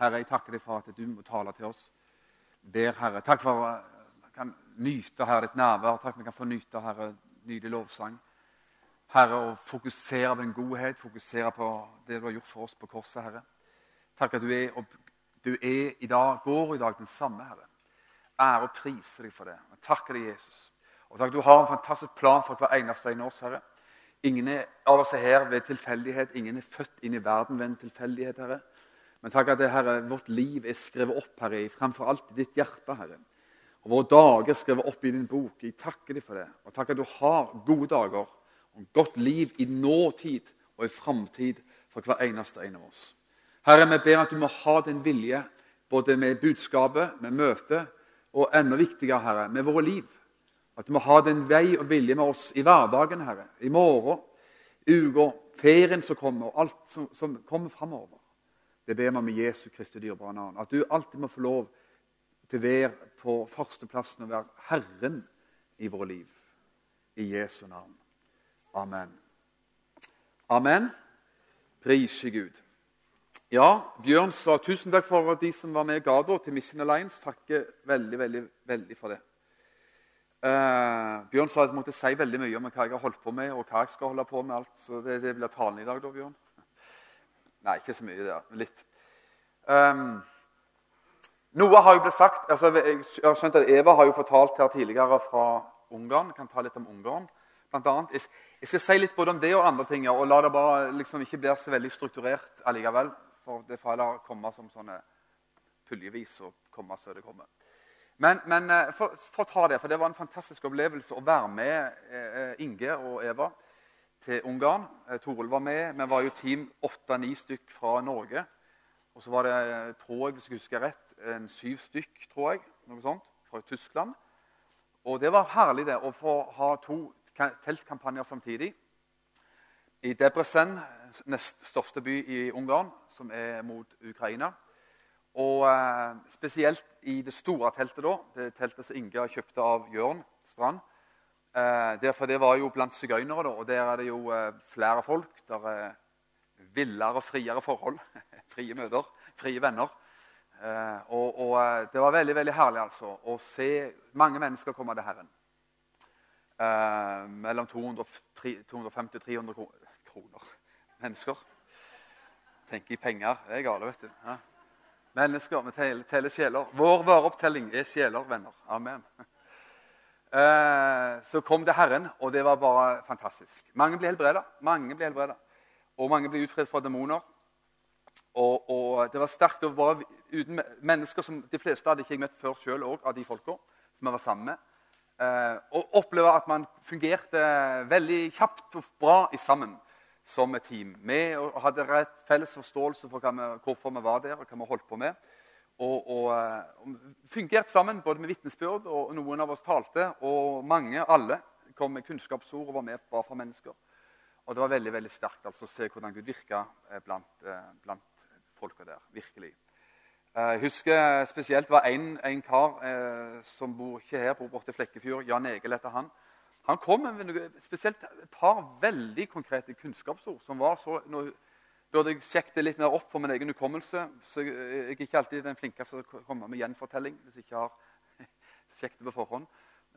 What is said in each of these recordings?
Herre, jeg takker deg for at du må tale til oss. Ber, Herre. Takk for at vi kan nyte Herre, ditt nærvær. Takk for at vi kan få nyte Herre, nydelig lovsang. Herre, å fokusere på din godhet, fokusere på det du har gjort for oss på korset, Herre. Takk at du er, du er i dag, går i dag den samme, Herre. Ære og prise deg for det. Jeg takker deg, Jesus. Og takk du har en fantastisk plan for hver eneste en av oss, Herre. Ingen av oss er her ved tilfeldighet. Ingen er født inn i verden ved en tilfeldighet, Herre. Men takk at det, Herre, vårt liv er skrevet opp, Herre, fremfor alt i ditt hjerte, Herre. Og våre dager er skrevet opp i din bok. Jeg takker deg for det. Og takk at du har gode dager og godt liv i nåtid og i framtid for hver eneste en av oss. Herre, vi ber at du må ha din vilje både med budskapet, med møtet, og enda viktigere, Herre, med våre liv. At du må ha din vei og vilje med oss i hverdagen, Herre. I morgen, uka, ferien som kommer, og alt som, som kommer framover. Det ber vi om i Jesu Kristi dyrebare navn. At du alltid må få lov til å være på førsteplassen og være Herren i våre liv. I Jesu navn. Amen. Amen. Prise Gud. Ja, Bjørn sa tusen takk for de som var med i Gado til Mission Alliance. Takker veldig, veldig, veldig for det. Uh, Bjørn sa at jeg måtte si veldig mye om hva jeg har holdt på med, og hva jeg skal holde på med. alt. Så det, det blir talen i dag, da, Bjørn. Nei, ikke så mye der, men litt. Um, noe har jo blitt sagt altså, Jeg har skjønt at Eva har jo fortalt her tidligere fra Ungarn. Jeg kan ta litt om Ungarn. Blant annet. Jeg, skal si litt både om det og andre ting, og la det bare liksom ikke bli så veldig strukturert allikevel. For det får heller komme som sånne puljevis og komme så det kommer. Men, men eh, for, for, å ta det, for det var en fantastisk opplevelse å være med eh, Inge og Eva til Ungarn. Eh, Toril var med. Vi var jo team åtte-ni stykk fra Norge. Og så var det, eh, tror jeg, hvis jeg husker rett, en syv stykk tror jeg, noe sånt, fra Tyskland. Og det var herlig det, å få ha to teltkampanjer samtidig. I Debrecen, nest største by i Ungarn, som er mot Ukraina. Og eh, spesielt i det store teltet, da, det teltet som Inge kjøpte av Jørn Strand. Eh, for det var jo blant sigøynere, og der er det jo eh, flere folk. Der er villere og friere forhold. frie møter, frie venner. Eh, og, og, eh, Det var veldig veldig herlig altså, å se mange mennesker komme til Herren. Eh, mellom 250 og 300 kroner. Mennesker. Tenker i penger. Det er gale, vet du. Ja. Mennesker, vi teller sjeler. Vår vareopptelling er sjeler, venner. Amen. Eh, så kom det Herren, og det var bare fantastisk. Mange ble helbreda. Mange ble helbreda. Og mange ble utfridd fra demoner. Og, og, Det var sterkt å være uten mennesker som de fleste hadde ikke jeg møtt før sjøl av de folka som jeg var sammen med. Eh, og oppleve at man fungerte veldig kjapt og bra sammen som et team. Vi hadde rett felles forståelse for vi, hvorfor vi var der og hva vi holdt på med og, og, eh, fungert sammen, både med vitnesbyrd, og noen av oss talte. Og mange, alle, kom med kunnskapsord og var med bare for mennesker. Og det var veldig veldig sterkt altså, å se hvordan Gud virka eh, blant, eh, blant folka der. Virkelig. Jeg husker spesielt det var en, kar eh, som bor ikke her, bor borte i Flekkefjord. Jan Egil heter han. Han kom med spesielt et par veldig konkrete kunnskapsord som var så når, burde jeg sjekket det litt mer opp for min egen hukommelse. Så jeg, jeg er ikke alltid den flinkeste til å komme med gjenfortelling hvis jeg ikke har sjekket det på forhånd.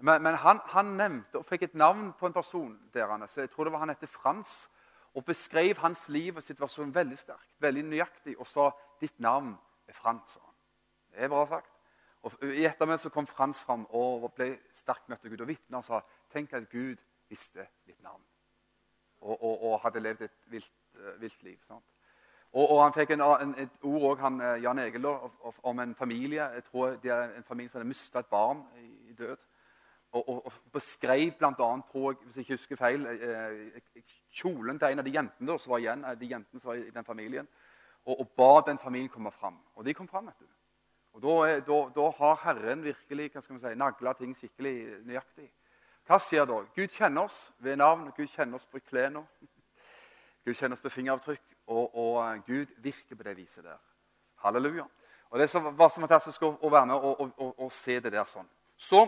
Men, men han, han, nevnte og fikk et navn på en person der han, så jeg tror det var han heter Frans, og beskrev hans liv og situasjon veldig sterkt, veldig nøyaktig, og sa 'Ditt navn er Frans'. Det er bra sagt. Og I ettermiddag så kom Frans fram og ble sterkt møtt av Gud og vitna og sa 'Tenk at Gud visste ditt navn' og, og, og hadde levd et vilt Eh, vilt liv. Og, og, Han fikk en, en, et ord også, han, eh, Jan Egil om en familie. Jeg tror det er en familie som hadde mista et barn i, død. Og, og, og beskrev bl.a., hvis jeg ikke husker feil, eh, kjolen til en av de jentene som var igjen, de jentene som var i den familien, og, og ba den familien komme fram. Og de kom fram. vet. Og da, da, da, har Herren virkelig hva skal man si, nagla ting skikkelig nøyaktig. Hva skjer da? Gud kjenner oss ved navn. Gud kjenner oss på klærne. Gud kjenner oss på fingeravtrykk, og, og, Gud virker på det viset der. Halleluja. Og Det var så fantastisk å, være med og, og, og, se det der sånn. Så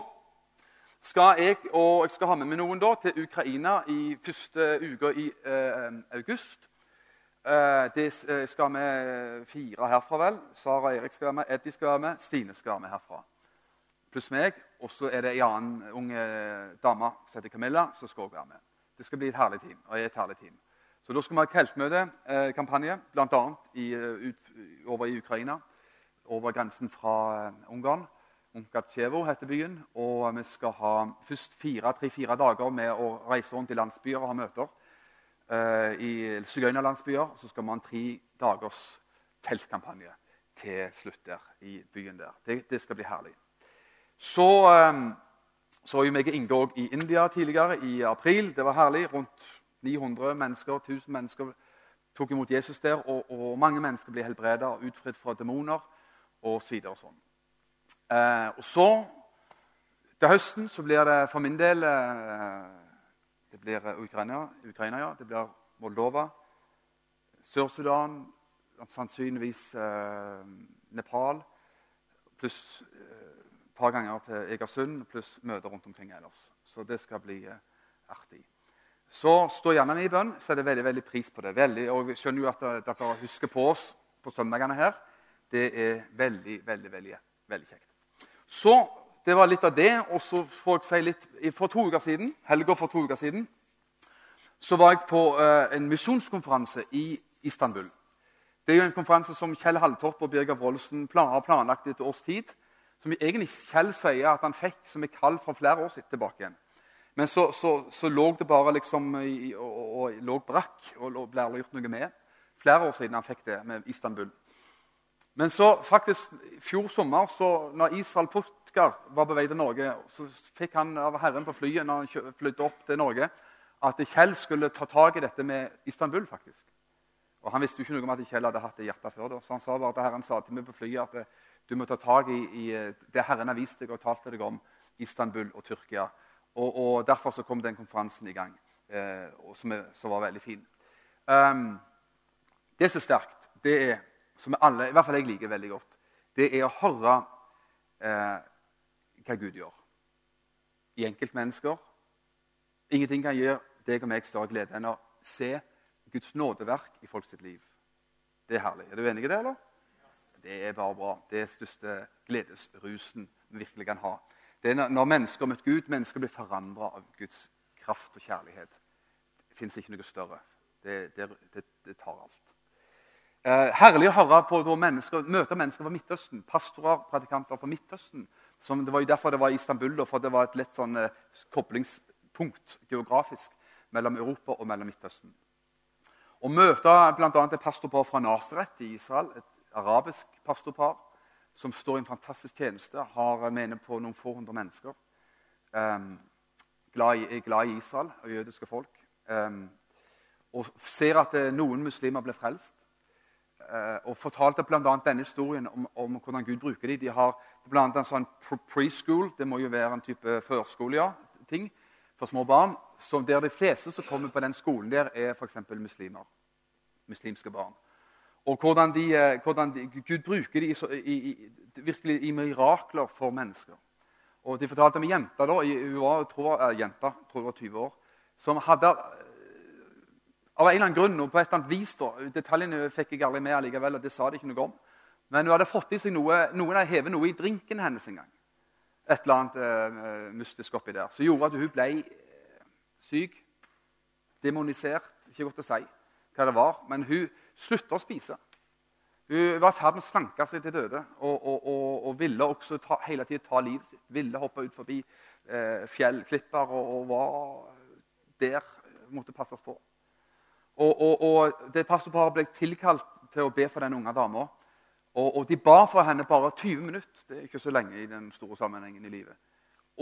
skal jeg og jeg skal ha med meg noen da til Ukraina i første uke i eh, august. Eh, det eh, skal vi fire herfra, vel. Sara og Erik skal være med, Eddie skal være med, Stine skal være med herfra. Pluss meg. Og så er det ei annen ung dame som heter Camilla, som skal også være med. Det skal bli et herlig team. og er et herlig team. Så Da skal vi ha teltmøtekampanje, eh, bl.a. over i Ukraina. Over grensen fra Ungarn. Unkatsjevo heter byen. Og vi skal ha først tre-fire dager med å reise rundt i landsbyer og ha møter. I sigøynerlandsbyer. Så skal vi ha en tre dagers teltkampanje til slutt der i byen der. Det, det skal bli herlig. Så um, så jo meg og i India tidligere, i april. Det var herlig. Rundt 900 mennesker, 1000 mennesker tok imot Jesus der. Og, og mange mennesker ble helbreda og utfridd fra demoner og så og sånn. Eh, og så, til høsten, så blir det for min del eh, Det blir Ukraina, Ukraina, ja. Det blir Moldova, Sør-Sudan, sannsynligvis eh, Nepal, pluss eh, par ganger til Egersund, pluss møter rundt omkring ellers. Så det skal bli eh, artig. Så stå gjerne med i bønn. så er det veldig, veldig pris på det. Veldig, og Vi skjønner jo at eh, dere husker på oss på søndagene her. Det er veldig, veldig, veldig, veldig kjekt. Så det var litt av det. Og så får jeg si litt For to uker siden, helga for to uker siden så var jeg på uh, en misjonskonferanse i Istanbul. Det er jo en konferanse som Kjell Halltorp og Birger Wroldsen har planlagt et års tid. Som egentlig Kjell sier at han fikk som et kall for flere år siden tilbake igjen. Men så, så, så lå det bare liksom i, og, og, lå brakk og ble aldri gjort noe med. Flere år siden han fikk det med Istanbul. Men så faktisk, fjor sommer, så når Israel Putkar var på vei til Norge, så fikk han av Herren på flyet når han flydde opp til Norge, at Kjell skulle ta tak i dette med Istanbul. faktisk. Og Han visste jo ikke noe om at Kjell hadde hatt det i hjertet før. Da. Så han sa bare at Herren sa til meg på flyet at du må ta tak i, i eh, det Herren har vist deg og talt deg om Istanbul og Tyrkia. Og, og Derfor så kom den konferansen i gang, eh, som, som, var veldig fin. Um, det som er sterkt, det er som alle, i hvert fall jeg liker veldig godt, det er å høre eh, hva Gud gjør i enkeltmennesker. Ingenting kan gjøre deg og meg større glede enn å se Guds nådeverk i folks liv. Det er herlig. Er du enig i det, eller? Det er bare bra. Det er største gledesrusen vi virkelig kan ha. Det er når mennesker møter Gud, mennesker blir forandra av Guds kraft og kjærlighet. Det fins ikke noe større. Det, det, det, det tar alt. Eh, herlig å høre på mennesker, møte mennesker fra Midtøsten. Pastorer, predikanter fra Midtøsten. Som, det var jo derfor det var Istanbul, for det var et lett sånn, eh, koblingspunkt geografisk mellom Europa og mellom Midtøsten. Å møte bl.a. et pastorpar fra Nasaret i Israel, et arabisk pastorpar, som står i en fantastisk tjeneste, har mener på noen få hundre mennesker. Um, glad i, er glad i Israel og jødiske folk. Um, og ser at eh, noen muslimer ble frelst. Uh, og fortalte bl.a. denne historien om, om, hvordan Gud bruker dem. De har bl.a. en sånn preschool. Det må jo være en type førskole ja, ting for små barn. der de fleste som kommer på den skolen, der er f.eks. muslimer. Muslimske barn. Og hvordan, de, eh, hvordan de, Gud bruker dem virkelig i mirakler for mennesker. Og De fortalte om ei jente da, hun var, tror, uh, jenta, tror jeg var 20 år, som hadde av en eller annen grunn og på et eller annet vis da, Detaljene fikk jeg aldri med allikevel, og det sa de ikke noe om. Men hun hadde fått i seg noe, noen hadde hevet noe i drinken hennes en gang. Et eller annet uh, mystisk oppi der. Som gjorde at hun ble syk, demonisert. Ikke godt å si hva det var, men hun slutta å spise. Hun var i ferd med å slanke seg til døde og, og, og, og ville også ta, hele tiden ta livet sitt. Ville hoppe ut forbi eh, fjellklipper og, var der. Måtte passes på. Og, det Pastorparet ble tilkalt til å be for den unge dama. Og, de ba for henne bare 20 minutter. Det er ikke så lenge i den store sammenhengen i livet.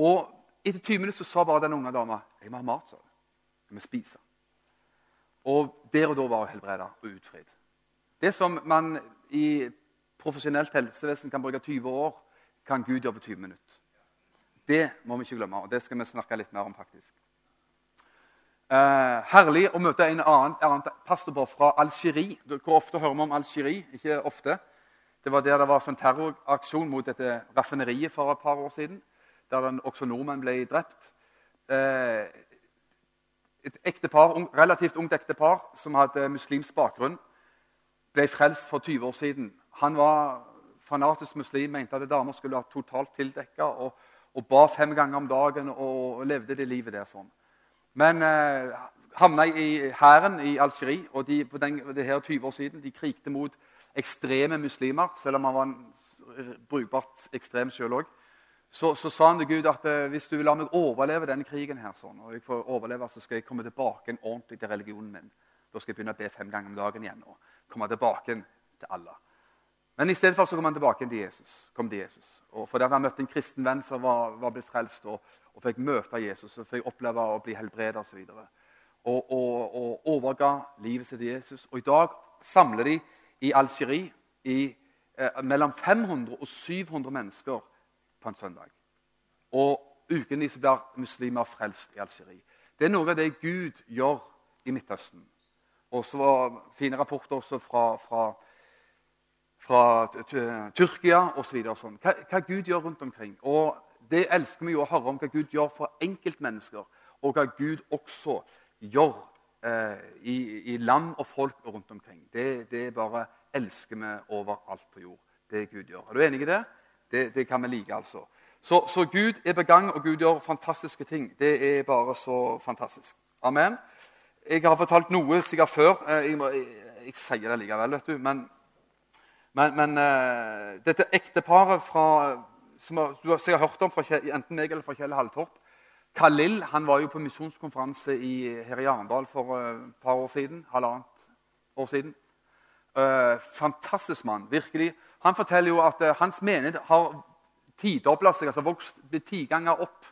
Og etter 20 minutter så sa bare den unge dama jeg må ha mat. sa Jeg må spise. Og der og da var hun helbreda og utfridd. Det som man i profesjonelt helsevesen kan bruke 20 år, kan Gud gjøre på 20 minutter. Det må vi ikke glemme, og det skal vi snakke litt mer om. faktisk. Eh, herlig å møte en annen, annen pastor fra Algerie. Hvor ofte hører vi om Algerie? Ikke ofte. Det var der det var sånn terroraksjon mot dette raffineriet for et par år siden. Der den, også nordmenn ble drept. Eh, et ektepar, relativt ungt ektepar som hadde muslimsk bakgrunn. ble frelst for 20 år siden. Han var fanatisk muslim, mente at damer skulle være totalt tildekka og, og, ba fem ganger om dagen og, og levde det livet der sånn. Men eh, havna i hæren i Algerie, og de, på den, det her 20 år siden de krigte mot ekstreme muslimer, selv om han var en brukbart ekstrem sjøl òg. Så, så, sa han til Gud at eh, hvis du vil la meg overleve denne krigen, her, sånn, og jeg får overleve, så skal jeg komme tilbake ordentlig til religionen min. Da skal jeg begynne å be fem ganger om dagen igjen og komme tilbake til Allah. Men i stedet for så kom han tilbake til Jesus. kom til Jesus. Og fordi han møtte en kristen venn som var, var blitt frelst, og, og fikk møte Jesus og fikk oppleve å bli helbredet osv. Og, og, og, og overga livet sitt til Jesus. Og i dag samler de i Algerie eh, mellom 500 og 700 mennesker på en søndag. Og ukentlig så blir muslimer frelst i Algerie. Det er noe av det Gud gjør i Midtøsten. Og så var fine rapporter også fra, fra, fra Tyrkia osv. Så sånn. hva, hva Gud gjør rundt omkring. Og Det elsker vi jo å høre om hva Gud gjør for enkeltmennesker, og hva Gud også gjør eh, i, i, land og folk rundt omkring. Det, det bare elsker vi overalt på jord. Det Gud gjør. Er du enig i det? Det, det kan vi like, altså. Så, så, Gud er på gang, og Gud gjør fantastiske ting. Det er bare så fantastisk. Amen. Jeg har fortalt noe sikkert før. Eh, jeg, jeg, jeg sier det likevel, vet du. Men, men, men uh, dette ekteparet fra, som du har sikkert hørt om fra enten meg eller fra Kjell Halltorp Khalil han var jo på misjonskonferanse her i Arendal for et uh, par år siden. Halvannet år siden. Uh, fantastisk mann, virkelig. Han forteller jo at hans menighet har tidobla seg, altså vokst, ti ganger opp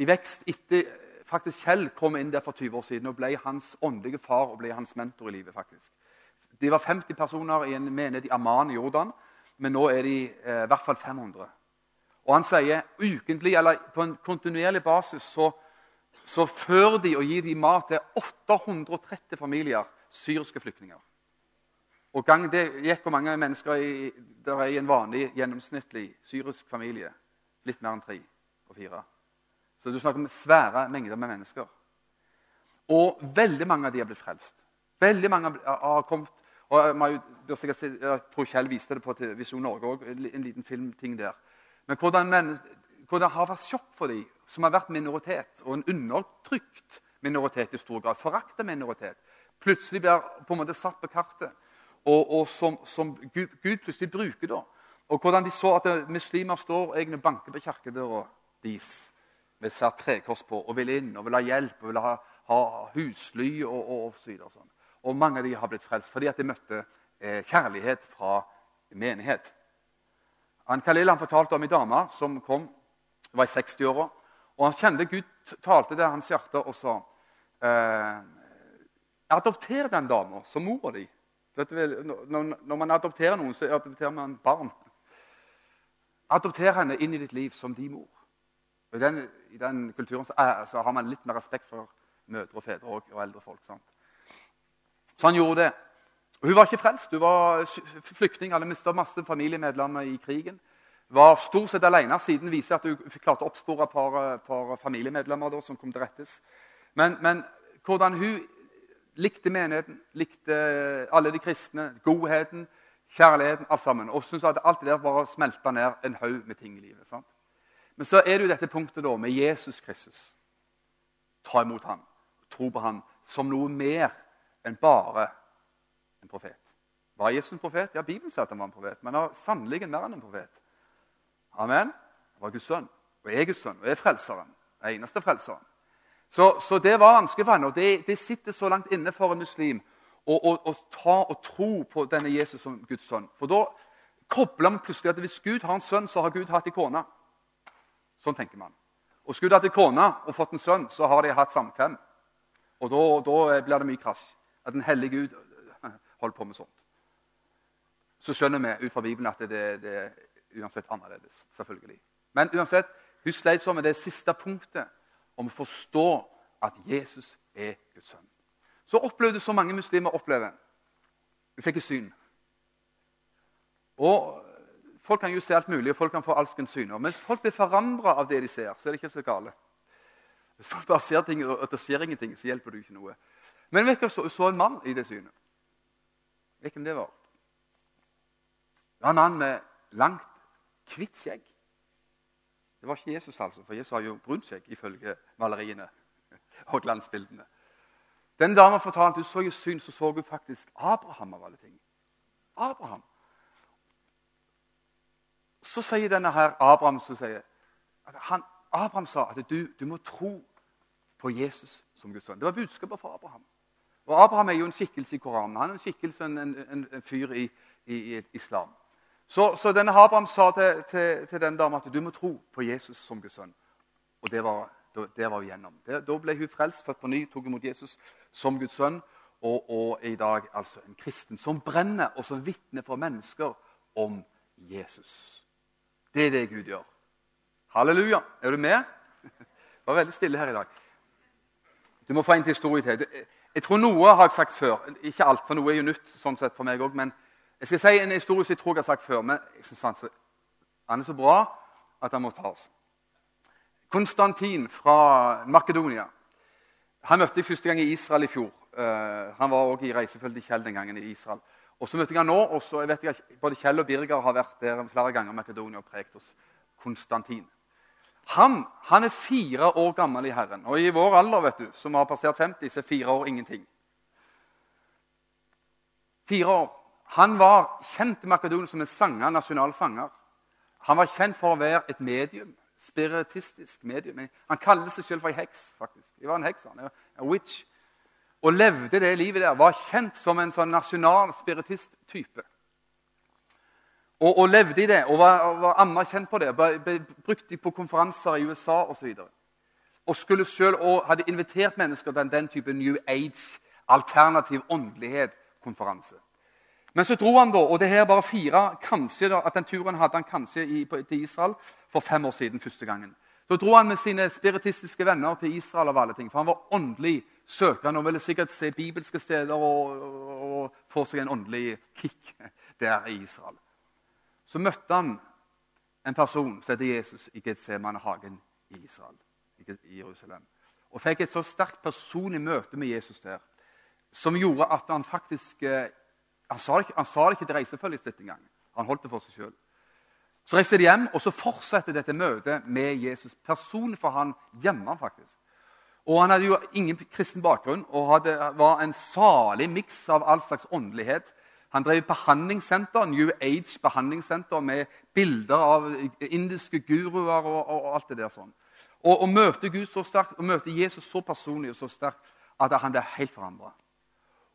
i vekst etter faktisk Kjell kom inn der for 20 år siden og ble hans åndelige far og ble hans mentor i livet. faktisk. De var 50 personer i en menighet i Amman i Jordan, men nå er de eh, i hvert fall 500. Og han sier ukentlig, eller på en kontinuerlig basis så, så fører de og gir de mat til 830 familier, syriske flyktninger. Og gang det gikk hvor mange mennesker i, der er i en vanlig, gjennomsnittlig syrisk familie. Litt mer enn tre og fire. Så du snakker om svære mengder med mennesker. Og veldig mange av de har blitt frelst. Veldig mange har kommet og Jeg tror Kjell viste det på Visjon Norge òg, en liten filmting der. Men hvordan, det har vært sjokk for dem som har vært minoritet, og en undertrykt minoritet i stor grad, forakta minoritet, plutselig blir på en måte satt på kartet, og, og som, som Gud, Gud, plutselig bruker da. Og hvordan de så at muslimer står egne banker på kirkedøra deres med satt trekors på og vil inn og vil ha hjelp og vil ha, ha husly og, og, og så videre. Sånn. Og mange av de har blitt frelst fordi at de møtte eh, kjærlighet fra menighet. Han Khalil han fortalte om ei dame som kom, var i 60-åra. Og han kjente Gud talte til hans hjerte og sa eh, Adopter den dama som mora di. Når, man adopterer noen, så adopterer man barn. Adopter henne inn i ditt liv som din mor. I den, i den kulturen så, så, har man litt mer respekt for mødre og fedre og, og eldre folk. Sant? Så han gjorde det. Hun var ikke frelst. Hun var flyktning. Hadde mista masse familiemedlemmer i krigen. Var stort sett alene. Siden viser at hun klarte å oppspore et par, par, familiemedlemmer da, som kom til rettes. Men, men, hvordan hun likte menigheten, likte alle de kristne, godheten, kjærligheten, alt sammen. Og syntes at alt det der bare smelta ned en haug med ting i livet. sant? Men så er det jo dette punktet da, med Jesus Kristus. Ta imot ham, tro på ham som noe mer enn bare en profet. Var Jesus en profet? Ja, Bibelen sier at han var en profet. Men han var sannelig mer enn en profet. Amen. Han var Guds sønn, og er Guds sønn, og er frelseren. Den eneste frelseren. Så, så, det var vanskelig for henne, og det, det, sitter så langt inne for en muslim å ta og tro på denne Jesus som Guds sønn. For da kobler man plutselig at hvis Gud har en sønn, så har Gud hatt en kone. Sånn tenker man. Og Skulle de hatt en kone og fått en sønn, så har de hatt samkvem. Og da, da blir det mye krasj. At den hellige Gud holder på med sånt. Så skjønner vi ut fra Bibelen at det, det er uansett annerledes. selvfølgelig. Men uansett, sleit så med det siste punktet om å forstå at Jesus er Guds sønn. Så opplevde så mange muslimer opplever. Hun fikk et syn. Og Folk kan jo se alt mulig, og folk kan få alskens syner. Mens folk blir forandra av det de ser, så er det ikke så gale. Hvis folk bare ser ting, og det skjer ingenting, så hjelper det ikke noe. Men vet du, så, så en mann i det synet. Vet hvem det var? Det var en mann med langt, hvitt skjegg. Det var ikke Jesus, altså, for Jesus har jo brunt seg, ifølge maleriene og glansbildene. Den dama fortalte hun så i syn, så så hun faktisk Abraham av alle ting. Abraham. Så sier denne her Abraham så sier, han, Abraham sa at du, du må tro på Jesus som Guds sønn. Det var budskapet fra Abraham. Og Abraham er jo en skikkelse i Koranen. Han er en skikkelse, en, en, en fyr i, i, i islam. Så, så, denne Abraham sa til, til, til den dama at du må tro på Jesus som Guds sønn. Og det var, det var hun gjennom. Det, da ble hun frelst, født på ny, tok imot Jesus som Guds sønn. Og, og er i dag altså en kristen som brenner og som vitner for mennesker om Jesus. Det er det Gud gjør. Halleluja. Er du med? Det var veldig stille her i dag. Du må få en historie til. Jeg tror noe har jeg sagt før. Ikke alt, for noe er jo nytt sånn sett for meg òg. Men jeg skal si en historie som jeg tror jeg har sagt før. Men jeg synes han, han er så bra at han må tas. Konstantin fra Makedonia. Han møtte jeg første gang i Israel i fjor. Uh, han var også i reisefølge til Kjell den gangen i Israel. Og så møtte jeg han nå, og så, jeg vet ikke, Både Kjell og Birger har vært der flere ganger Makedonia og prekt oss. Konstantin. Han, han, er fire år gammel i Herren. Og i vår alder, vet du, som har passert 50, så er fire år ingenting. Fire år. Han var kjent i Makedonia som en sanger, nasjonal sanger. Han var kjent for å være et medium. Spiritistisk medium. Han kalte seg selv for ei heks. faktisk. Det var en heks, han. En witch. Og levde det livet der. Var kjent som en sånn nasjonal spiritist-type og, og, levde i det og var, var anerkjent på det. Ble, ble brukt på konferanser i USA osv. Og, og skulle selv, og hadde invitert mennesker til den type New Age, alternativ åndelighet-konferanse. Men så dro han, da, og det her bare fire kanskje da, at den turen hadde han kanskje i, på, til Israel for fem år siden. første gangen. Så dro han med sine spiritistiske venner til Israel, av alle ting, for han var åndelig søkende og ville sikkert se bibelske steder og, og, og få seg en åndelig kick der i Israel så møtte han en person som heter Jesus i Getsemanehagen i Israel, i Jerusalem. Og fikk et så sterkt personlig møte med Jesus der som gjorde at han faktisk eh, Han sa det han sa det ikke til reisefølget sitt engang. Han holdt det for seg sjøl. Så reiste de hjem, og så fortsetter dette møtet med Jesus. Personlig for han hjemme, faktisk. Og Han hadde jo ingen kristen bakgrunn og hadde, var en salig miks av all slags åndelighet han drev behandlingssenter, New Age behandlingssenter med bilder av indiske guruer og, og, og alt det der sånn. Og, og møte Gud så sterkt, og møte Jesus så personlig og så sterkt at han ble helt forandra.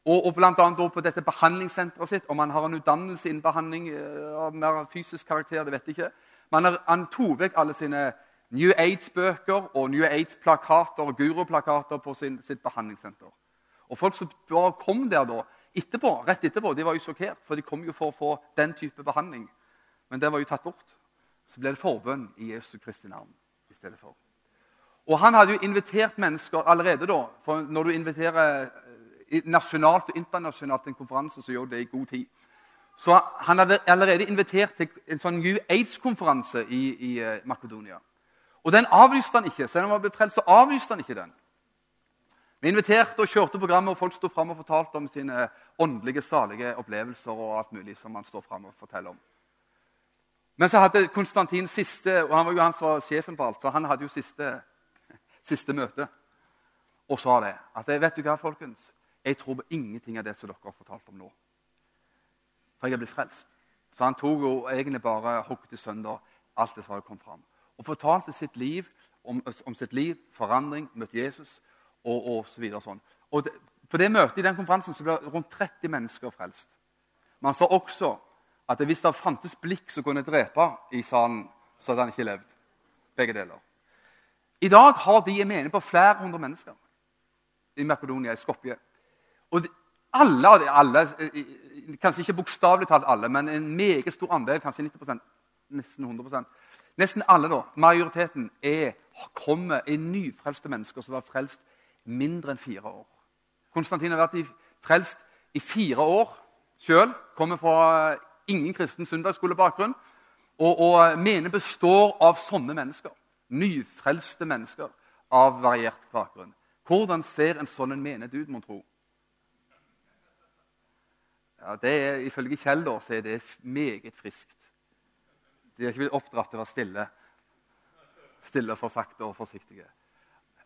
Og, og annet på dette behandlingssenteret sitt, Om han har en utdannelse innen behandling eh, av mer fysisk karakter, det vet jeg ikke. Men han tok vekk alle sine New Age-bøker og New Age-plakater og guruplakater på sin, sitt behandlingssenter. Og Folk som bare kom der da, etterpå, rett etterpå de var jo sjokkert, for de kom jo for å få den type behandling. Men den var jo tatt bort. Så ble det forbønn i Jesu Kristi navn i stedet for. Og Han hadde jo invitert mennesker allerede da. for Når du inviterer nasjonalt og internasjonalt en konferanse, som gjorde det i god tid. Så Han hadde allerede invitert til en sånn New Aids-konferanse i, i uh, Makedonia. Og Den avlyste han ikke. Selv om han var blitt frelst, så avlyste han ikke den. Vi inviterte og kjørte programmet, og folk sto fram og fortalte om sine åndelige, salige opplevelser og alt mulig som han står fram og forteller om. Men så hadde Konstantin siste og han var jo han som var sjefen på alt, så han hadde jo siste, siste møte. Og sa det. At vet du hva, folkens? Jeg tror på ingenting av det som dere har fortalt om nå. For jeg er blitt frelst. Så han tok jo egentlig bare hogde sønder alt det som hadde kommet fram. Og fortalte sitt liv om, om sitt liv, forandring, møtte Jesus og, og så videre. Sånn. Og det, på det møtet i den konferansen så ble rundt 30 mennesker frelst. Men han sa også at hvis det fantes blikk som kunne drepe i salen, så hadde han ikke levd. Begge deler. I dag har de en mening på flere hundre mennesker i Makedonia, i Skopje. Og alle, alle, Kanskje ikke bokstavelig talt alle, men en meget stor andel, kanskje 90% nesten 100% Nesten alle, da, majoriteten, er, kommer, er nyfrelste mennesker som var frelst mindre enn fire år. Konstantin har vært i, frelst i fire år sjøl. Kommer fra ingen kristen søndagsskolebakgrunn. Og, og mener består av sånne mennesker. Nyfrelste mennesker av variert bakgrunn. Hvordan ser en sånn en menighet ut, mon tro? Ja, det er, Ifølge Kjell da, så er det meget friskt. De er ikke blitt oppdratt til å være stille. Stille for sakte og forsiktige.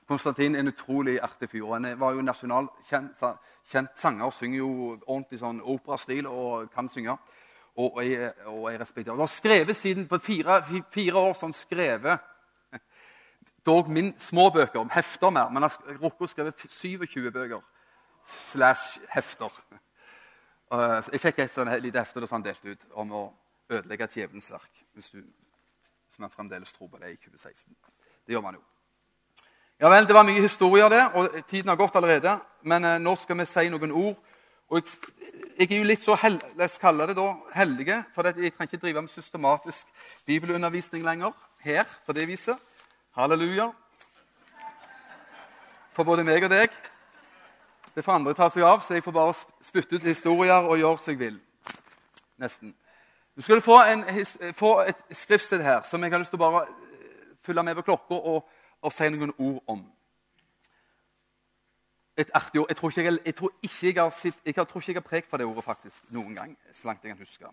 Konstantin er en utrolig artig fyr. Han var jo nasjonalkjent kjent sanger. Synger jo ordentlig sånn operastil og kan synge. Og, er, og jeg respekterer Han har skrevet siden på fire, fire år sånn skrevet dog min små bøker, hefter mer, men han har rukket å skrive 27 bøker slash hefter. Uh, jeg fikk et sånt lite hefte som han delte ut om å ødelegge djevelens verk. Hvis, du, hvis man fremdeles tror på det i 2016. Det gjør man jo. Ja vel, Det var mye historier det, og tiden har gått allerede. Men uh, nå skal vi si noen ord. Og jeg, jeg er jo litt så hel, la oss kalle det da, heldige, for jeg trenger ikke drive med systematisk bibelundervisning lenger her på det viset. Halleluja. For både meg og deg. Det får andre ta seg av, så jeg får bare spytte ut historier og gjøre som jeg vil. Nesten. Du skal få, en, få et skriftsted her som jeg har lyst til å bare eh, følge med på klokka og, og si noen ord om. Et artig ord. Jeg tror ikke jeg, jeg, tror ikke jeg, har, jeg, tror ikke jeg har prekt for det ordet faktisk noen gang. så langt jeg kan huske.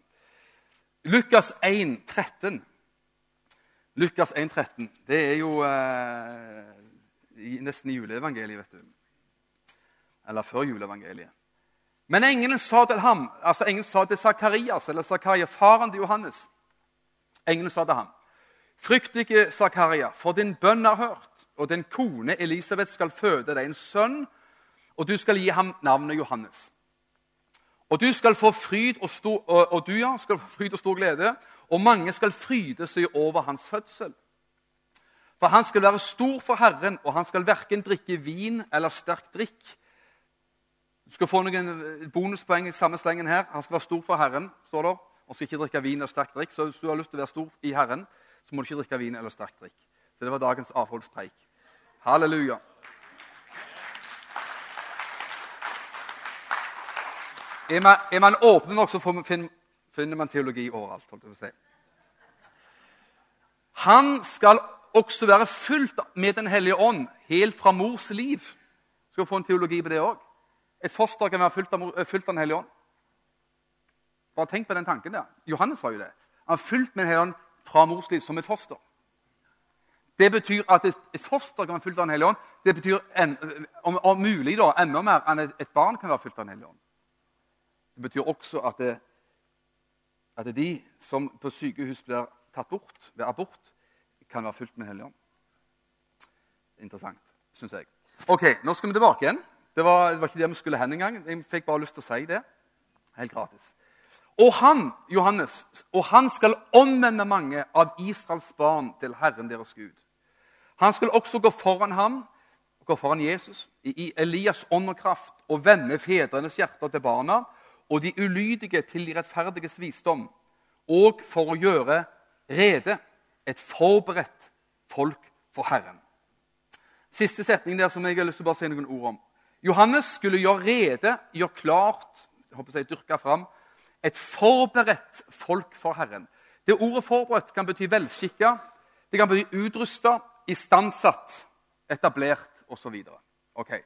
Lukas 1, 13. Lukas 1, 13. Det er jo eh, nesten i juleevangeliet, vet du eller før juleevangeliet. Men engelen sa til ham, altså engelen sa til Zakarias, eller Zakaria, faren til Johannes Engelen sa til ham, Frykt ikke, Zakaria, for din bønn er hørt, og din kone Elisabeth skal føde deg en sønn, og du skal gi ham navnet Johannes. Og du skal få fryd og, stor, og, og du ja, skal få fryd og stor glede, og mange skal fryde seg over hans fødsel. For han skal være stor for Herren, og han skal verken drikke vin eller sterk drikk, du skal få noen eh, bonuspoeng i samme slengen her. Han skal være stor for Herren. står det, Og skal ikke drikke vin eller sterk drikk. Så hvis du har lyst til å være stor i Herren, så må du ikke drikke vin eller sterk drikk. Så det var dagens avholdspreik. Halleluja. Er man, er man åpne nok, så finner, finner man teologi overalt. holdt jeg å si. Han skal også være fullt med Den hellige ånd helt fra mors liv. Skal få en teologi på det òg? Et foster kan være fylt av, eh, fylt av Den hellige ånd. Bare tenk på den tanken der. Johannes var jo det. Han er fylt med Den hellige ånd fra mors liv som et foster. Det betyr at et, foster kan være fylt av Den hellige ånd. Det betyr en, om, om, mulig da, enda mer enn et, barn kan være fylt av Den hellige ånd. Det betyr også at, det, at det de som på sykehus blir tatt bort ved abort, kan være fylt med Den hellige ånd. Interessant, syns jeg. Ok, Nå skal vi tilbake igjen. Det var, det var ikke det vi skulle hen engang. Jeg fikk bare lyst til å si det. Helt gratis. Og han, Johannes, og han skal omvende mange av Israels barn til Herren deres Gud. Han skal også gå foran ham, gå foran Jesus, i Elias ånd og kraft, og vende fedrenes hjerter til barna og de ulydige til de rettferdiges visdom, og for å gjøre rede et forberedt folk for Herren. Siste setning der som jeg har lyst til å bare si noen ord om. Johannes skulle gjøre rede, gjøre klart, håper jeg, dyrke fram, et forberedt folk for Herren. Det Ordet 'forberedt' kan bety velskikka, det kan bety utrusta, istandsatt, etablert osv. Okay.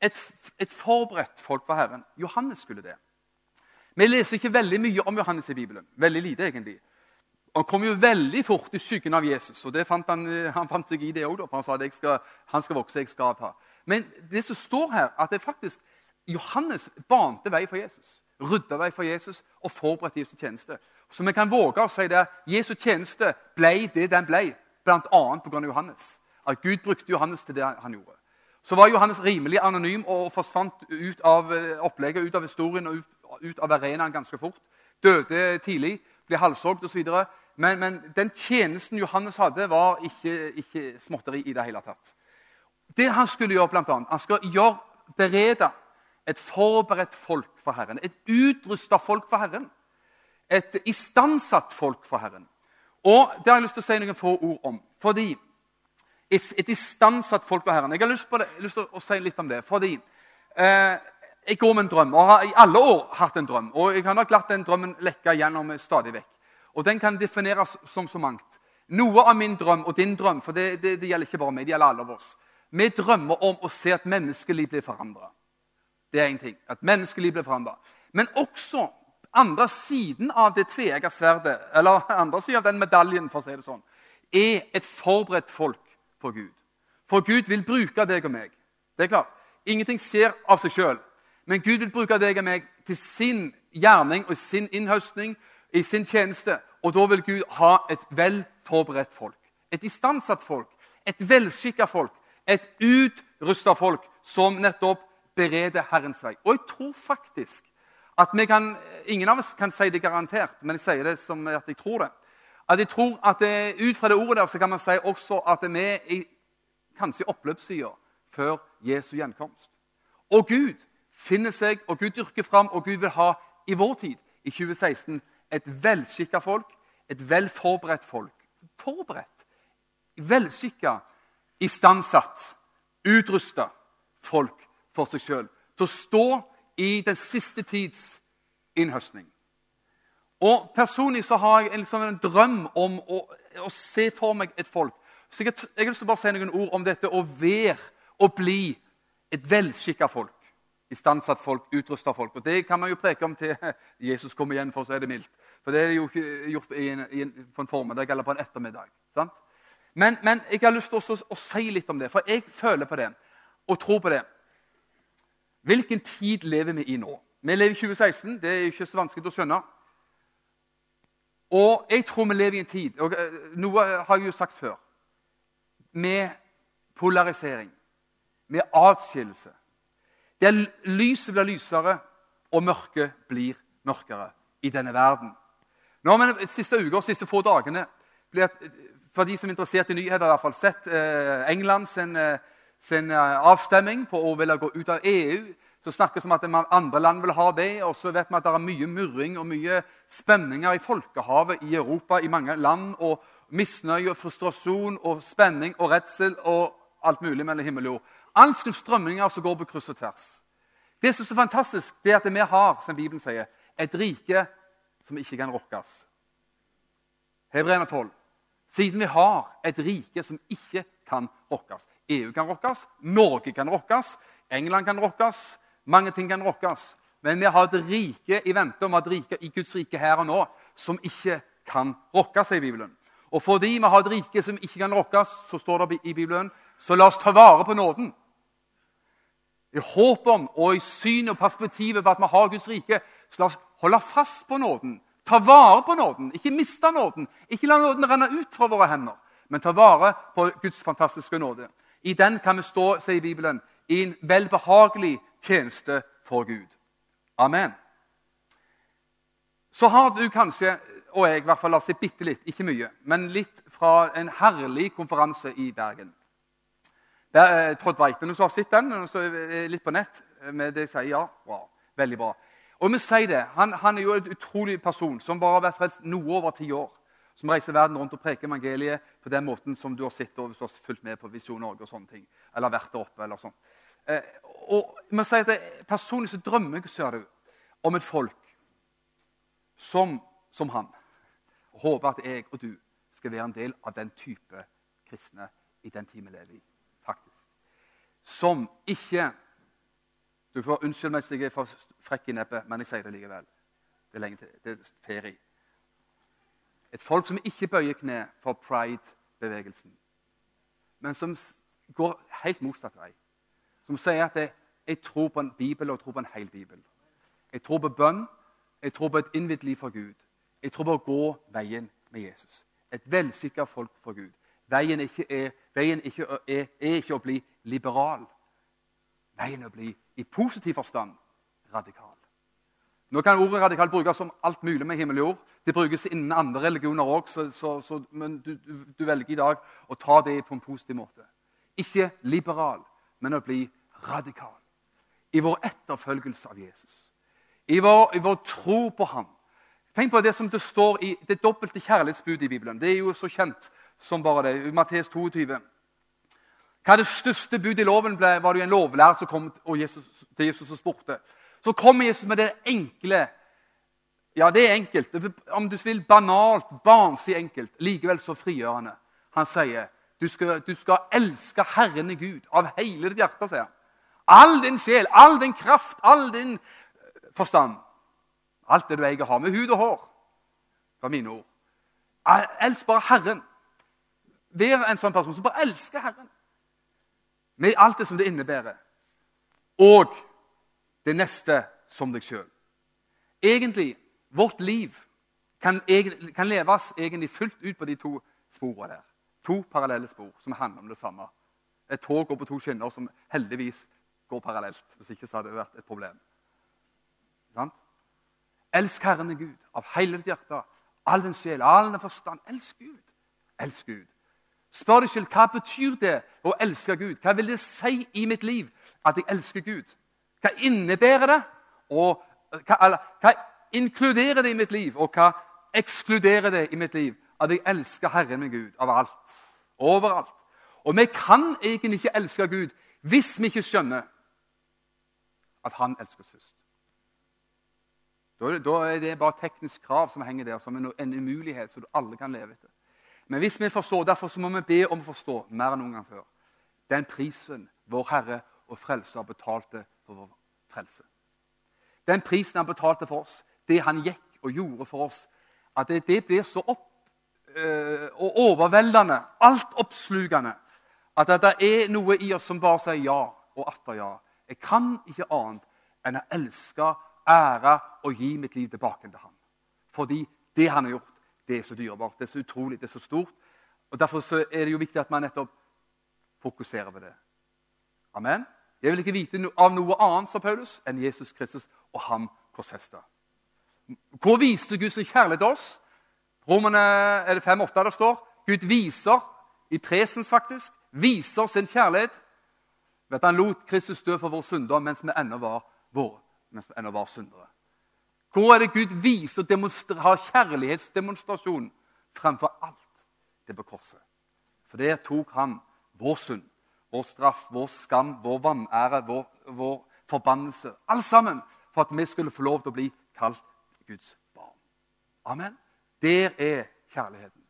Et, et forberedt folk for Herren. Johannes skulle det. Vi leser ikke veldig mye om Johannes i Bibelen. Veldig lite, egentlig. Han kom jo veldig fort i skyggen av Jesus, og fant han, han, fant seg i det òg. Han sa at skal, han skal vokse, jeg skal avta. Men det som står her, at det faktisk Johannes bante vei for Jesus. Rydda vei for Jesus og forberedte Jesu tjeneste. Så vi kan våge å si det, Jesu tjeneste ble det den ble, bl.a. pga. Johannes. At Gud brukte Johannes til det han gjorde. Så var Johannes rimelig anonym og forsvant ut av eh, opplegget, ut av historien og ut, av arenaen ganske fort. Døde tidlig, ble halshogd osv. Men, men den tjenesten Johannes hadde, var ikke, ikke småtteri i det hele tatt. Det han skulle gjøre, blant annet, han skal gjøre, berede et forberedt folk for Herren. Et utrusta folk for Herren. Et istandsatt folk for Herren. Og Det har jeg lyst til å si noen få ord om. Fordi Et, istandsatt folk for Herren. Jeg har lyst, det, lyst, til å si litt om det. Fordi eh, jeg går med en drøm, og har i alle år hatt en drøm. Og jeg har nok latt den drømmen lekke gjennom stadig vekk. Og Den kan defineres som så mangt. Noe av min drøm og din drøm, for det, det, det gjelder ikke bare meg, det gjelder alle av oss, vi drømmer om å se at menneskeliv blir forandra. Det er én ting. At menneskeliv blir forandra. Men også andre siden av det tveegga sverdet, eller andre siden av den medaljen, for å si det sånn, er et forberedt folk for Gud. For Gud vil bruke deg og meg. Det er klart. Ingenting skjer av seg sjøl. Men Gud vil bruke deg og meg til sin gjerning og sin innhøstning, i sin tjeneste. Og da vil Gud ha et vel forberedt folk. Et istandsatt folk. Et velskikka folk. Et utrusta folk som nettopp bereder Herrens vei. Og jeg tror faktisk at vi kan, Ingen av oss kan si det garantert, men jeg sier det som at jeg tror det. At jeg tror at det, Ut fra det ordet der så kan man si også at vi er kanskje i oppløpssida før Jesu gjenkomst. Og Gud finner seg, og Gud dyrker fram, og Gud vil ha i vår tid, i 2016, et velskikka folk, et velforberedt folk. Forberedt, velskikka, istandsatt, utrusta folk for seg sjøl. Til å stå i den siste tids innhøstning. Og Personlig så har jeg liksom en drøm om å, å, se for meg et folk. Så Jeg, jeg har bare si noen ord om dette å være og bli et velskikka folk. Istandsatt folk, utrusta folk. Og Det kan man jo preke om til Jesus kommer igjen, for så er det mildt. For det er jo ikke gjort i en, i en, på en formiddag eller på en ettermiddag. sant? Men, men jeg har lyst til å, å si litt om det, for jeg føler på det og tror på det. Hvilken tid lever vi i nå? Vi lever i 2016. Det er ikke så vanskelig å skjønne. Og jeg tror vi lever i en tid og eh, Noe har jeg jo sagt før. Med polarisering, med atskillelse. Der lyset blir lysere, og mørket blir mørkere i denne verden. Nå har vi de siste uker, siste få dagene for de som er interessert i nyheter, i hvert fall sett eh, England sin, eh, sin avstemning avstemming på å ville gå ut av EU. Så snakkes det om at andre land vil ha det. Og så vet vi at det er mye murring og mye spenninger i folkehavet i Europa, i mange land. Og misnøye, og frustrasjon og spenning og redsel og alt mulig mellom himmel og jord. All slags strømninger som går på kryss og tvers. Det som er så fantastisk, det er at vi har som Bibelen sier, et rike som ikke kan rokkes. Hebreerne 12. Siden vi har et rike som ikke kan rokkes. EU kan rokkes, Norge kan rokkes, England kan rokkes, mange ting kan rokkes. Men vi har et rike i vente om et rike i Guds rike her og nå som ikke kan rokkes, sier Bibelen. Og fordi vi har et rike som ikke kan rokkes, så står det i Bibelen, så la oss ta vare på nåden. I håp om og i syn og perspektivet på at vi har Guds rike, så la oss holde fast på nåden. Ta vare på nåden, ikke miste nåden. Ikke la nåden renne ut fra våre hender, men ta vare på Guds fantastiske nåde. I den kan vi stå, sier Bibelen, i en velbehagelig tjeneste for Gud. Amen. Så har du kanskje, og jeg i hvert fall, oss si bitte litt, ikke mye, men litt fra en herlig konferanse i Bergen. Der, Todd White, Noen som har sett den? Så litt på nett? Med det jeg sier ja. Wow, veldig bra. Og vi sier det, han, han, er jo en utrolig person som bare har vært frelst noe over ti år. Som reiser verden rundt og preker evangeliet på den måten som du har sett og hvis du har fulgt med på Visjon Norge. og sånne ting, Eller vært der oppe. eller sånn. Eh, og vi sier at Personlig så drømmer jeg ser du, om et folk som, som han. Og håper at jeg og du skal være en del av den type kristne i den tid vi lever i. faktisk. Som ikke Du får unnskylde meg hvis jeg er for frekk i nebbet, men jeg sier det likevel. Det er lenge til. Det er ferie. Et folk som ikke bøyer kne for pride-bevegelsen, men som går helt motsatt vei. Som sier at jeg tror på en bibel og jeg tror på en hel bibel. Jeg tror på bønn, jeg tror på et innvidd liv for Gud. Jeg tror på å gå veien med Jesus. Et velsikra folk for Gud. Veien, ikke er, veien ikke er, er, ikke å bli liberal. Veien er å bli i positiv forstand radikal. Nå kan ordet radikal brukes som alt mulig med himmel og jord. Det brukes innen andre religioner òg, men du, du, velger i dag å ta det på en positiv måte. Ikke liberal, men å bli radikal. I vår etterfølgelse av Jesus. I vår, i vår tro på ham. Tenk på det som det står i det dobbelte kjærlighetsbudet i Bibelen. Det er jo så kjent som bare det. I Matteus 22. Hva er det største budet i loven? ble, var det jo en lovlærer som kom Jesus, til Jesus og spurte. Så kommer Jesus med det enkle. Ja, det er enkelt. Om du vil banalt, barnslig enkelt. Likevel så frigjørende. Han sier du skal, du skal elske Herren Gud av hele ditt hjerte. sier han. All din sjel, all din kraft, all din forstand. Alt det du eier, har med hud og hår. Det var mine ord. Elsk bare Herren. Vær en sånn person som bare elsker Herren. Med alt det som det innebærer. Og det neste som deg sjøl. Egentlig, vårt liv kan, kan, leves egentlig fullt ut på de to sporene der. To parallelle spor som handler om det samme. Et tog går på to skinner som heldigvis går parallelt. Hvis ikke så hadde det vært et problem. Sant? Elsk Herren Gud av hele ditt hjerte, all din sjel, all din forstand. Elsk Gud. Elsk Gud. Spør deg selv hva betyr det å elske Gud. Hva vil det si i mitt liv at jeg elsker Gud? Hva innebærer det? Og hva, hva inkluderer det i mitt liv, og hva ekskluderer det i mitt liv? At jeg elsker Herren min Gud av alt. Overalt. Og vi kan egentlig ikke elske Gud hvis vi ikke skjønner at Han elsker oss først. Da er det bare teknisk krav som henger der som en umulighet som alle kan leve etter. Men hvis vi forstår, derfor så må vi be om å forstå mer enn noen gang før. Den prisen vår Herre og Frelser betalte for vår frelse. Den prisen han betalte for oss, det han gikk og gjorde for oss, at det, det blir så opp, øh, og overveldende, altoppslukende, at det er noe i oss som bare sier ja og atter ja. Jeg kan ikke annet enn å elske, ære og gi mitt liv tilbake til ham. Fordi det han har gjort, det er så dyrebart, det er så utrolig, det er så stort. Og Derfor er det jo viktig at man nettopp fokuserer på det. Amen. Jeg vil ikke vite av noe annet sa Paulus, enn Jesus Kristus og ham korsfesta. Hvor viste sin kjærlighet til oss? Romerne er det 5-8 det står. Gud viser, i presens faktisk, viser sin kjærlighet ved at han lot Kristus dø for våre synder mens vi ennå var vår, mens vi ennå var syndere. Hvor er det Gud viser og har kjærlighetsdemonstrasjon fremfor alt? Det på korset. For der tok han vår synd vår straff, vår skam, vår vanære, vår, vår forbannelse. Alt sammen for at vi skulle få lov til å bli kalt Guds barn. Amen. Der er kjærligheten.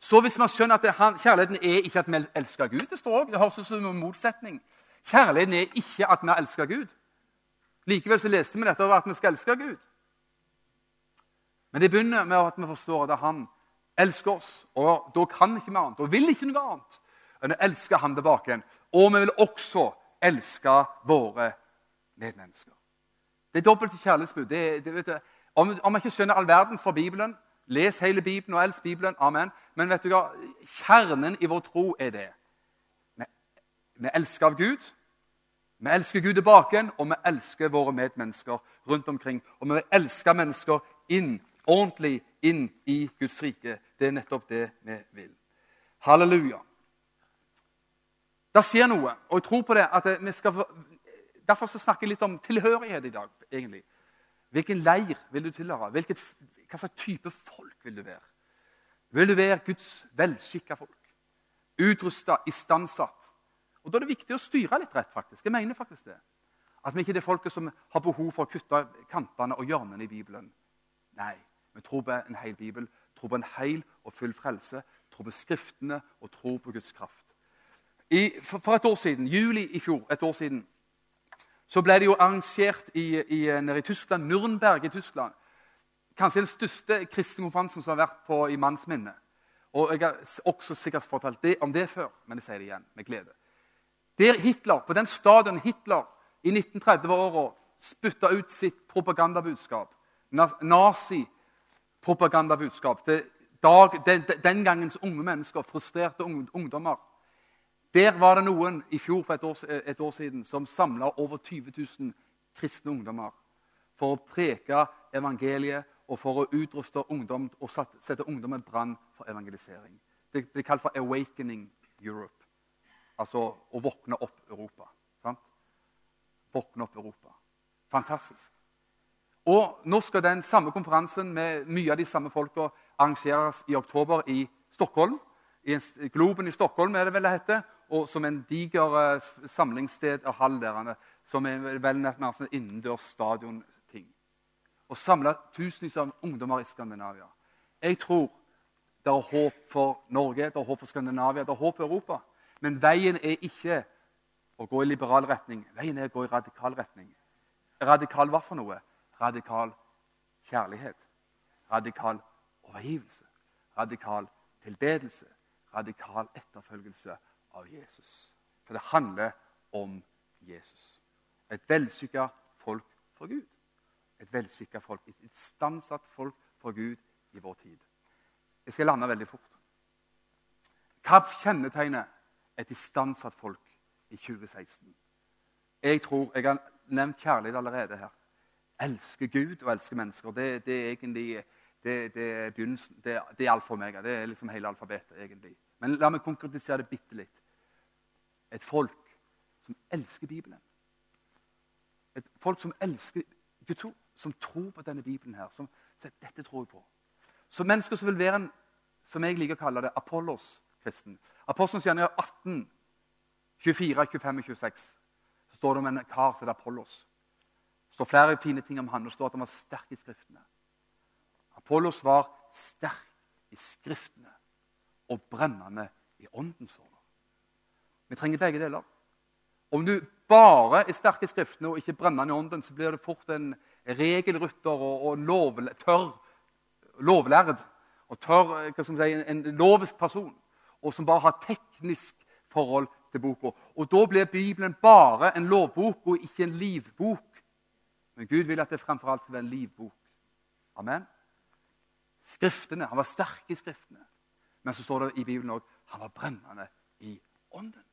Så hvis man skjønner at han, kjærligheten er ikke at vi elsker Gud Det står også, det høres ut som en motsetning. Kjærligheten er ikke at vi elsker Gud. Likevel så leste vi dette over at vi skal elske Gud. Men det begynner med at vi forstår at han elsker oss. Og da kan ikke vi annet, og vil ikke noe annet enn å elske ham tilbake igjen. Og vi vil også elske våre medmennesker. Det er dobbelt kjærlighetsbud. Det, det, du, om, om man ikke skjønner all verdens fra Bibelen, les hele Bibelen og elsk Bibelen. Amen. Men vet du hva? kjernen i vår tro er det. Vi, vi elsker av Gud. Vi elsker Gud tilbake og vi elsker våre medmennesker rundt omkring. Og vi elsker mennesker inn, ordentlig inn i Guds rike. Det er nettopp det vi vil. Halleluja. Det skjer noe, og jeg tror på det. at vi skal... Derfor skal jeg litt om tilhørighet i dag. egentlig. Hvilken leir vil du tilhøre? Hvilket, hva slags type folk vil du være? Vil du være Guds velskikka folk? Utrusta, istandsatt? Og Da er det viktig å styre litt rett. faktisk. Jeg mener faktisk det. At vi ikke er det folket som har behov for å kutte kantene og hjørnene i Bibelen. Nei, vi tror på en hel Bibel, tror på en hel og full frelse, tror på Skriftene og tror på Guds kraft. I, for, for, et år siden, juli i fjor, et år siden, så ble det jo arrangert i, i, nede i Tyskland, Nürnberg i Tyskland. Kanskje den største kristne konferansen som har vært på i mannsminne. Og Jeg har også sikkert fortalt det, om det før, men jeg sier det igjen med glede. Der Hitler, På den stadion Hitler i 1930-åra spytta ut sitt propagandabudskap, nazi-propagandabudskap til den, den, gangens unge mennesker, frustrerte ungdommer der var det noen i fjor for et år, et år siden som samla over 20 000 kristne ungdommer for å preke evangeliet og for å utruste ungdom og sette ungdommen brann for evangelisering. Det blir kalt for 'Awakening Europe'. Altså å våkne opp Europa. Sant? Våkne opp Europa. Fantastisk. Og Nå skal den samme konferansen med mye av de samme folka arrangeres i oktober i Stockholm. I Globen i Stockholm er det vel det heter og som en diger uh, samlingssted av hall der, som er vel nærmest en innendørs stadionting. Og samle tusenvis av ungdommer i Skandinavia. Jeg tror det er håp for Norge, det er håp for Skandinavia, det er håp for Europa. Men veien er ikke å gå i liberal retning. Veien er å gå i radikal retning. Radikal hva for noe? Radikal kjærlighet. Radikal overgivelse. Radikal tilbedelse. Radikal etterfølgelse av Jesus. For det handler om Jesus. Et velsykka folk for Gud. Et velsykka folk, et istandsatt folk for Gud i vår tid. Jeg skal lande veldig fort. Hva kjennetegner et istandsatt folk i 2016? Jeg tror, jeg har nevnt kjærlighet allerede her. Elsker Gud og elsker mennesker. Det, det er egentlig det, det begynnelsen. Det, det er alfa og omega. Det er liksom hele alfabetet. egentlig. Men la meg konkretisere det bitte litt. Et folk som elsker Bibelen. Et folk som elsker Guds ord, som tror på denne Bibelen her. Som sier dette tror jeg på. Så mennesker som vil være en, som jeg liker å kalle det, Apollos-kristen. Apostelens gjerninger 18, 24, 25 og 26. Så står det om en kar som heter Apollos. Står flere fine ting om han, det står at han var sterk i Skriftene. Apollos var sterk i Skriftene og brennende i åndens ånder. Vi trenger begge deler. Om du bare er sterk i Skriftene og ikke brennende i ånden, så blir du fort en regelrytter og, og lov, tørr, lovlærd. Og tørr, hva skal si, en, en lovisk person, og som bare har teknisk forhold til boka. Og Da blir Bibelen bare en lovbok og ikke en livbok. Men Gud vil at det fremfor alt skal være en livbok. Amen. Skriftene, Han var sterk i Skriftene. Men så står det i Bibelen òg han var brennende i ånden.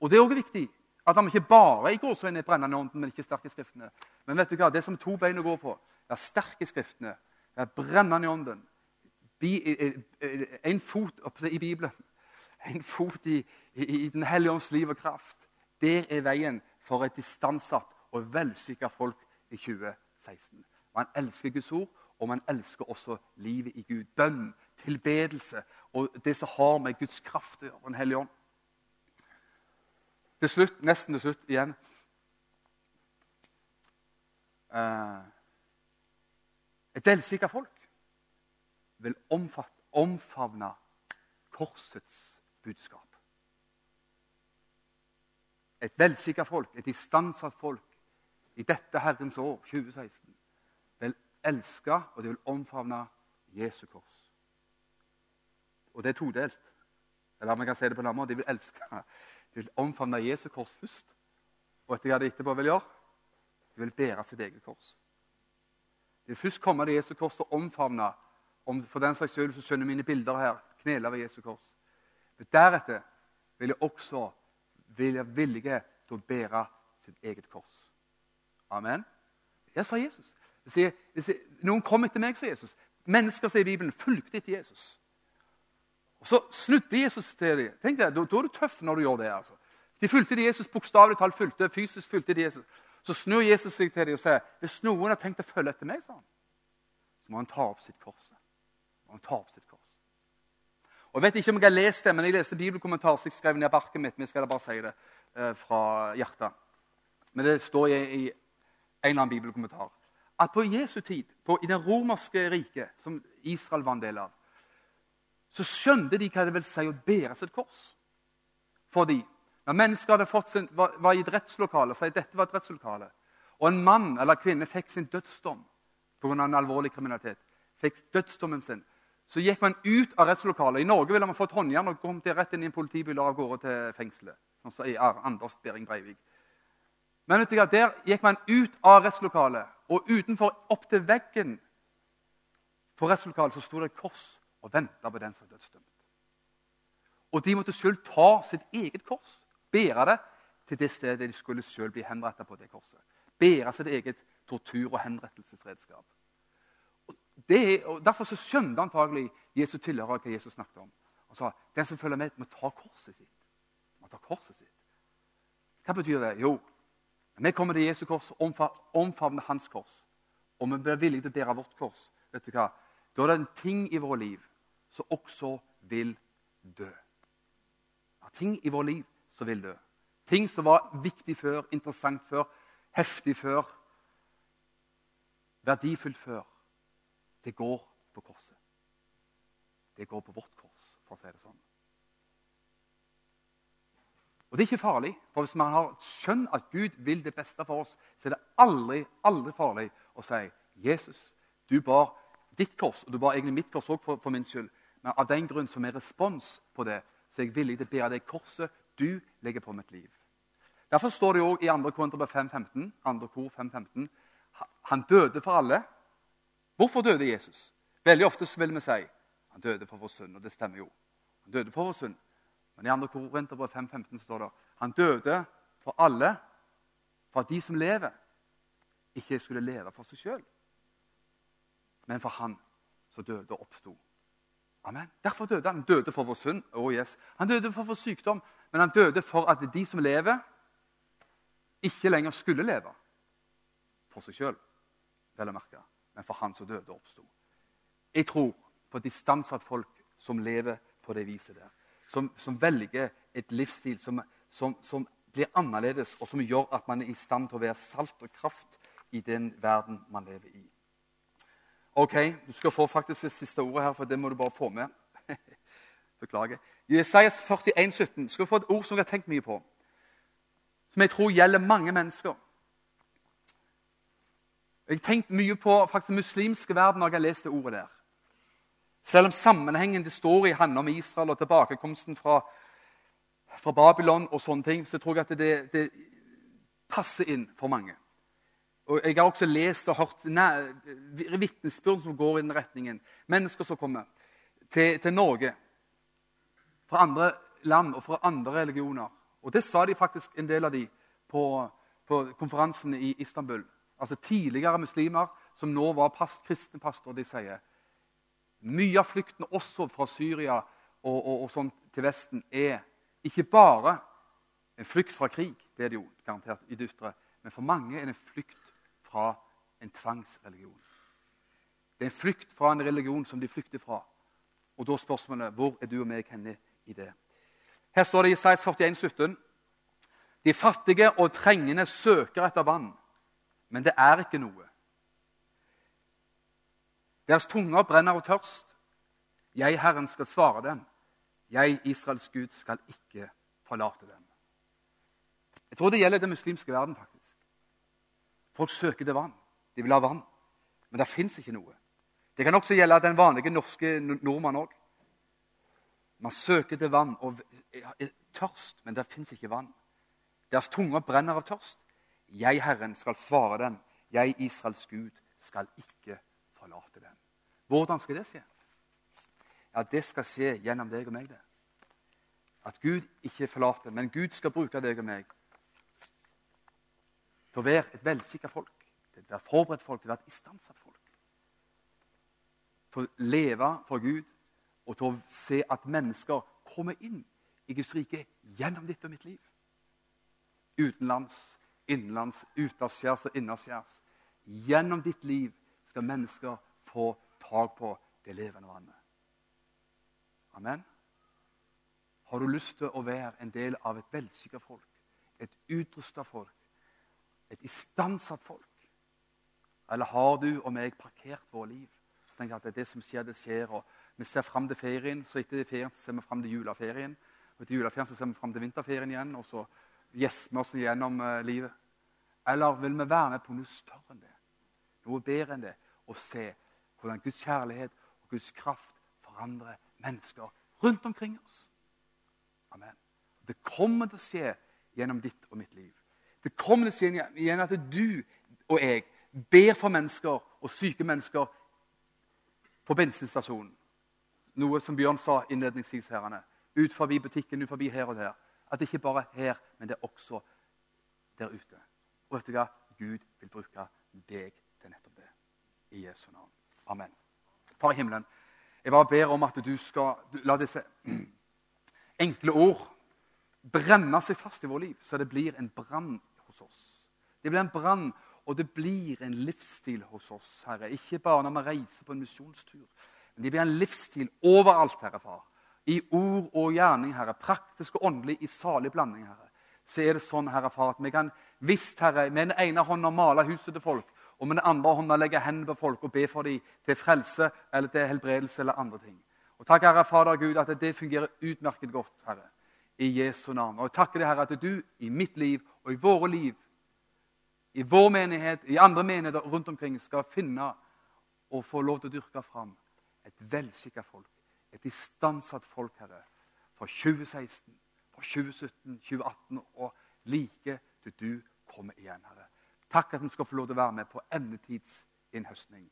Og Det er også viktig at han ikke bare i gåsøyne er brennende i ånden, men ikke sterk i Skriftene. Men vet du hva? det er som to bein å gå på. Vær sterk i Skriftene, Vær brennende i ånden. En fot i Bibelen, en fot i, i, i Den hellige ånds liv og kraft. Der er veien for et distansatt og velsykka folk i 2016. Man elsker Guds ord, og man elsker også livet i Gud. Bønn, tilbedelse og det som har med Guds kraft å gjøre. Den hellige ånd. Til slutt, nesten til slutt igjen uh, Et velsykka folk vil omfatte, omfavne korsets budskap. Et velsykka folk, et istandsatt folk i dette Herrens år, 2016, vil elske og de vil omfavne Jesu kors. Og det er todelt. Eller man kan si det på en annen måte. De vil elske, de vil omfavne Jesu kors først. Og etter hva de etterpå vil gjøre, de vil bære sitt eget kors. De vil først komme til Jesu kors og omfavne om For den slags skyld så skjønner mine bilder her. knele ved Jesu kors. Men deretter vil jeg også være villige til å bære sitt eget kors. Amen. Det sa Jesus. Sier, sier, noen kom etter meg, sa Jesus. Mennesker, sier Bibelen, fulgte etter Jesus. Og Så snudde Jesus til dem. Tenk deg, da, da, er du tøff når du gjør det. altså. De fulgte de Jesus bokstavelig talt fulgte, fysisk fulgte de Jesus. Så snur Jesus seg til dem og sier hvis noen har tenkt å følge etter meg, sa han, så må han ta opp sitt kors. Må han ta opp sitt kors. Og Jeg vet ikke om jeg har lest det, men jeg leste bibelkommentar så jeg skrev ned barket mitt. men jeg skal bare si det eh, fra hjertet. Men det står i, i en eller annen bibelkommentar at på Jesu tid, på, i det romerske riket, som Israel var en del av, så skjønte de hva det vil si å bære sitt kors. Fordi når mennesker hadde fått sin, var, var, i et rettslokale, så dette var et rettslokale, og en mann eller kvinne fikk sin dødsdom pga. en alvorlig kriminalitet, fikk dødsdommen sin, så gikk man ut av rettslokalet. I Norge ville man fått håndjern og kommet rett inn i en politibil og av gårde til fengselet. sånn som i Anders Behring Breivik. Men vet du hva, der gikk man ut av rettslokalet, og utenfor, opp til veggen på rettslokalet, så sto det et kors og venta på den som var dødsdømt. Og de måtte selv ta sitt eget kors, bære det til det stedet de skulle selv bli henrettet på det korset. Bære sitt eget tortur- og henrettelsesredskap. Og det, og derfor så skjønte antagelig Jesu tilhører hva Jesus snakket om. Han sa den som følger med, må ta korset sitt. Må ta korset sitt. Hva betyr det? Jo, vi kommer til Jesu kors omfavner hans kors. Og vi blir villige til å bære vårt kors. Vet du hva? Da er det en ting i vårt liv som også vil dø. Er ting i vårt liv som vil dø. Ting som var viktig før, interessant før, heftig før, verdifullt før. Det går på korset. Det går på vårt kors, for å si det sånn. Og Det er ikke farlig, for hvis man har skjønn at Gud vil det beste for oss, så er det aldri, aldri farlig å si 'Jesus, Du bar ditt kors, og du bar egentlig mitt kors òg for, for min skyld. Men av den grunn som er respons på det, så er jeg villig til å bære det korset du legger på mitt liv. Derfor står det jo i 2. Kor 5.15 2. kor 5.15 han døde for alle. Hvorfor døde Jesus? Veldig ofte vil vi si han døde for vår synd, og det stemmer jo. Han døde for vår synd. Men i 2. Korinterbrev 5.15 står det han døde for alle, for at de som lever, ikke skulle leve for seg sjøl, men for han som døde og oppsto. Amen. Derfor døde han. Han døde for vår synd. Oh yes. Han døde for vår sykdom, men han døde for at de som lever, ikke lenger skulle leve for seg sjøl, vel å merke, men for han som døde og oppsto. Jeg tror på distansatt folk som lever på det viset der. Som, som velger et livsstil som, som, som, blir annerledes, og som gjør at man er i stand til å være salt og kraft i den verden man lever i. Ok, Du skal få faktisk det siste ordet her, for det må du bare få med. Beklager. Jesajas 41, 17. Skal du få et ord som jeg har tenkt mye på. Som jeg tror gjelder mange mennesker. Jeg har tenkt mye på faktisk muslimske verden når jeg har lest det ordet der. Selv om sammenhengen det står i, handler om Israel og tilbakekomsten fra, fra Babylon, og sånne ting, så tror jeg at det, det passer inn for mange. Og Jeg har også lest og hørt vitnesbyrd som går i den retningen. Mennesker som kommer til, til, Norge fra andre land og fra andre religioner. Og Det sa de faktisk en del av de på, på konferansen i Istanbul. Altså Tidligere muslimer som nå var past, kristne pastorer. De sier mye av flukten også fra Syria og, og, og sånn til Vesten er ikke bare en flukt fra krig, det er det jo garantert i dystre, men for mange er det en flukt fra en tvangsreligion. Det er en flukt fra en religion som de flykter fra. Og da er spørsmålet hvor er du og meg henne i det? Her står det i Isaias 41, 17. De fattige og trengende søker etter vann, men det er ikke noe. Deres tunger brenner av tørst. Jeg, Herren, skal svare dem. Jeg, Israels Gud, skal ikke forlate dem. Jeg tror det gjelder den muslimske verden. faktisk. Folk søker til vann. De vil ha vann. Men det fins ikke noe. Det kan også gjelde den vanlige norske nordmann òg. Man søker til vann og er tørst, men det fins ikke vann. Deres tunger brenner av tørst. Jeg, Herren, skal svare dem. Jeg, Israels Gud, skal ikke forlate dem. Hvordan skal det skje? Ja, Det skal skje gjennom deg og meg. det. At Gud ikke forlater, men Gud skal bruke deg og meg til å være et velsikra folk, til å være forberedt folk, til å være et istandsatt folk. Til å leve for Gud og til å se at mennesker kommer inn i Guds rike gjennom ditt og mitt liv. Utenlands, innenlands, utaskjærs og innaskjærs. Gjennom ditt liv skal mennesker få tak på det levende vannet. Amen. Har du lyst til å være en del av et velsikra folk, et utrusta folk, et istandsatt folk? Eller har du og meg parkert våre liv? Tenk at det er det som skjer, det skjer. og Vi ser fram til ferien, så etter ferien så ser vi fram til juleferien. Og etter juleferien så ser vi fram til vinterferien igjen, og så gjesper vi oss gjennom uh, livet. Eller vil vi være med på noe større enn det? Noe bedre enn det? Og se hvordan Guds kjærlighet og Guds kraft forandrer mennesker rundt omkring oss. Amen. Det kommer til å skje gjennom ditt og mitt liv. Det kommer til å skje igjen at du og jeg ber for mennesker og syke mennesker på bensinstasjonen. Noe som Bjørn sa innledningsvis. her. Ut forbi butikken, ut forbi her og der. At det ikke bare er her, men det er også der ute. Og vet du hva? Gud vil bruke deg. I Jesu navn. Amen. Far i himmelen, jeg bare ber om at du skal la disse enkle ord brenne seg fast i vårt liv, så det blir en brann hos oss. Det blir en brann, og det blir en livsstil hos oss, Herre. Ikke bare når vi reiser på en misjonstur, men det blir en livsstil overalt, Herre Far. I ord og gjerning, Herre. Praktisk og åndelig i salig blanding, Herre. Så er det sånn, Herre Far, at vi kan visst, Herre, med den ene hånda male huset til folk, og med den andre hånda legge hendene på folk og be for dem til frelse eller til helbredelse eller andre ting. Og Takk, Herre Fader Gud, at det fungerer utmerket godt, Herre i Jesu navn. Og jeg takker deg, Herre, at du i mitt liv og i våre liv, i vår menighet, i andre menigheter rundt omkring, skal finne og få lov til å dyrke fram et velskikka folk, et istandsatt folk, Herre, for 2016, for 2017, 2018 og like til du kommer igjen, Herre. Takk at vi skal få lov til å være med på endetidsinnhøstning.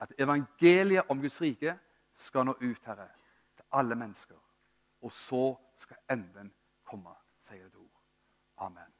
At evangeliet om Guds rike skal nå ut, Herre, til alle mennesker. Og så skal enden komme, sier det ord. Amen.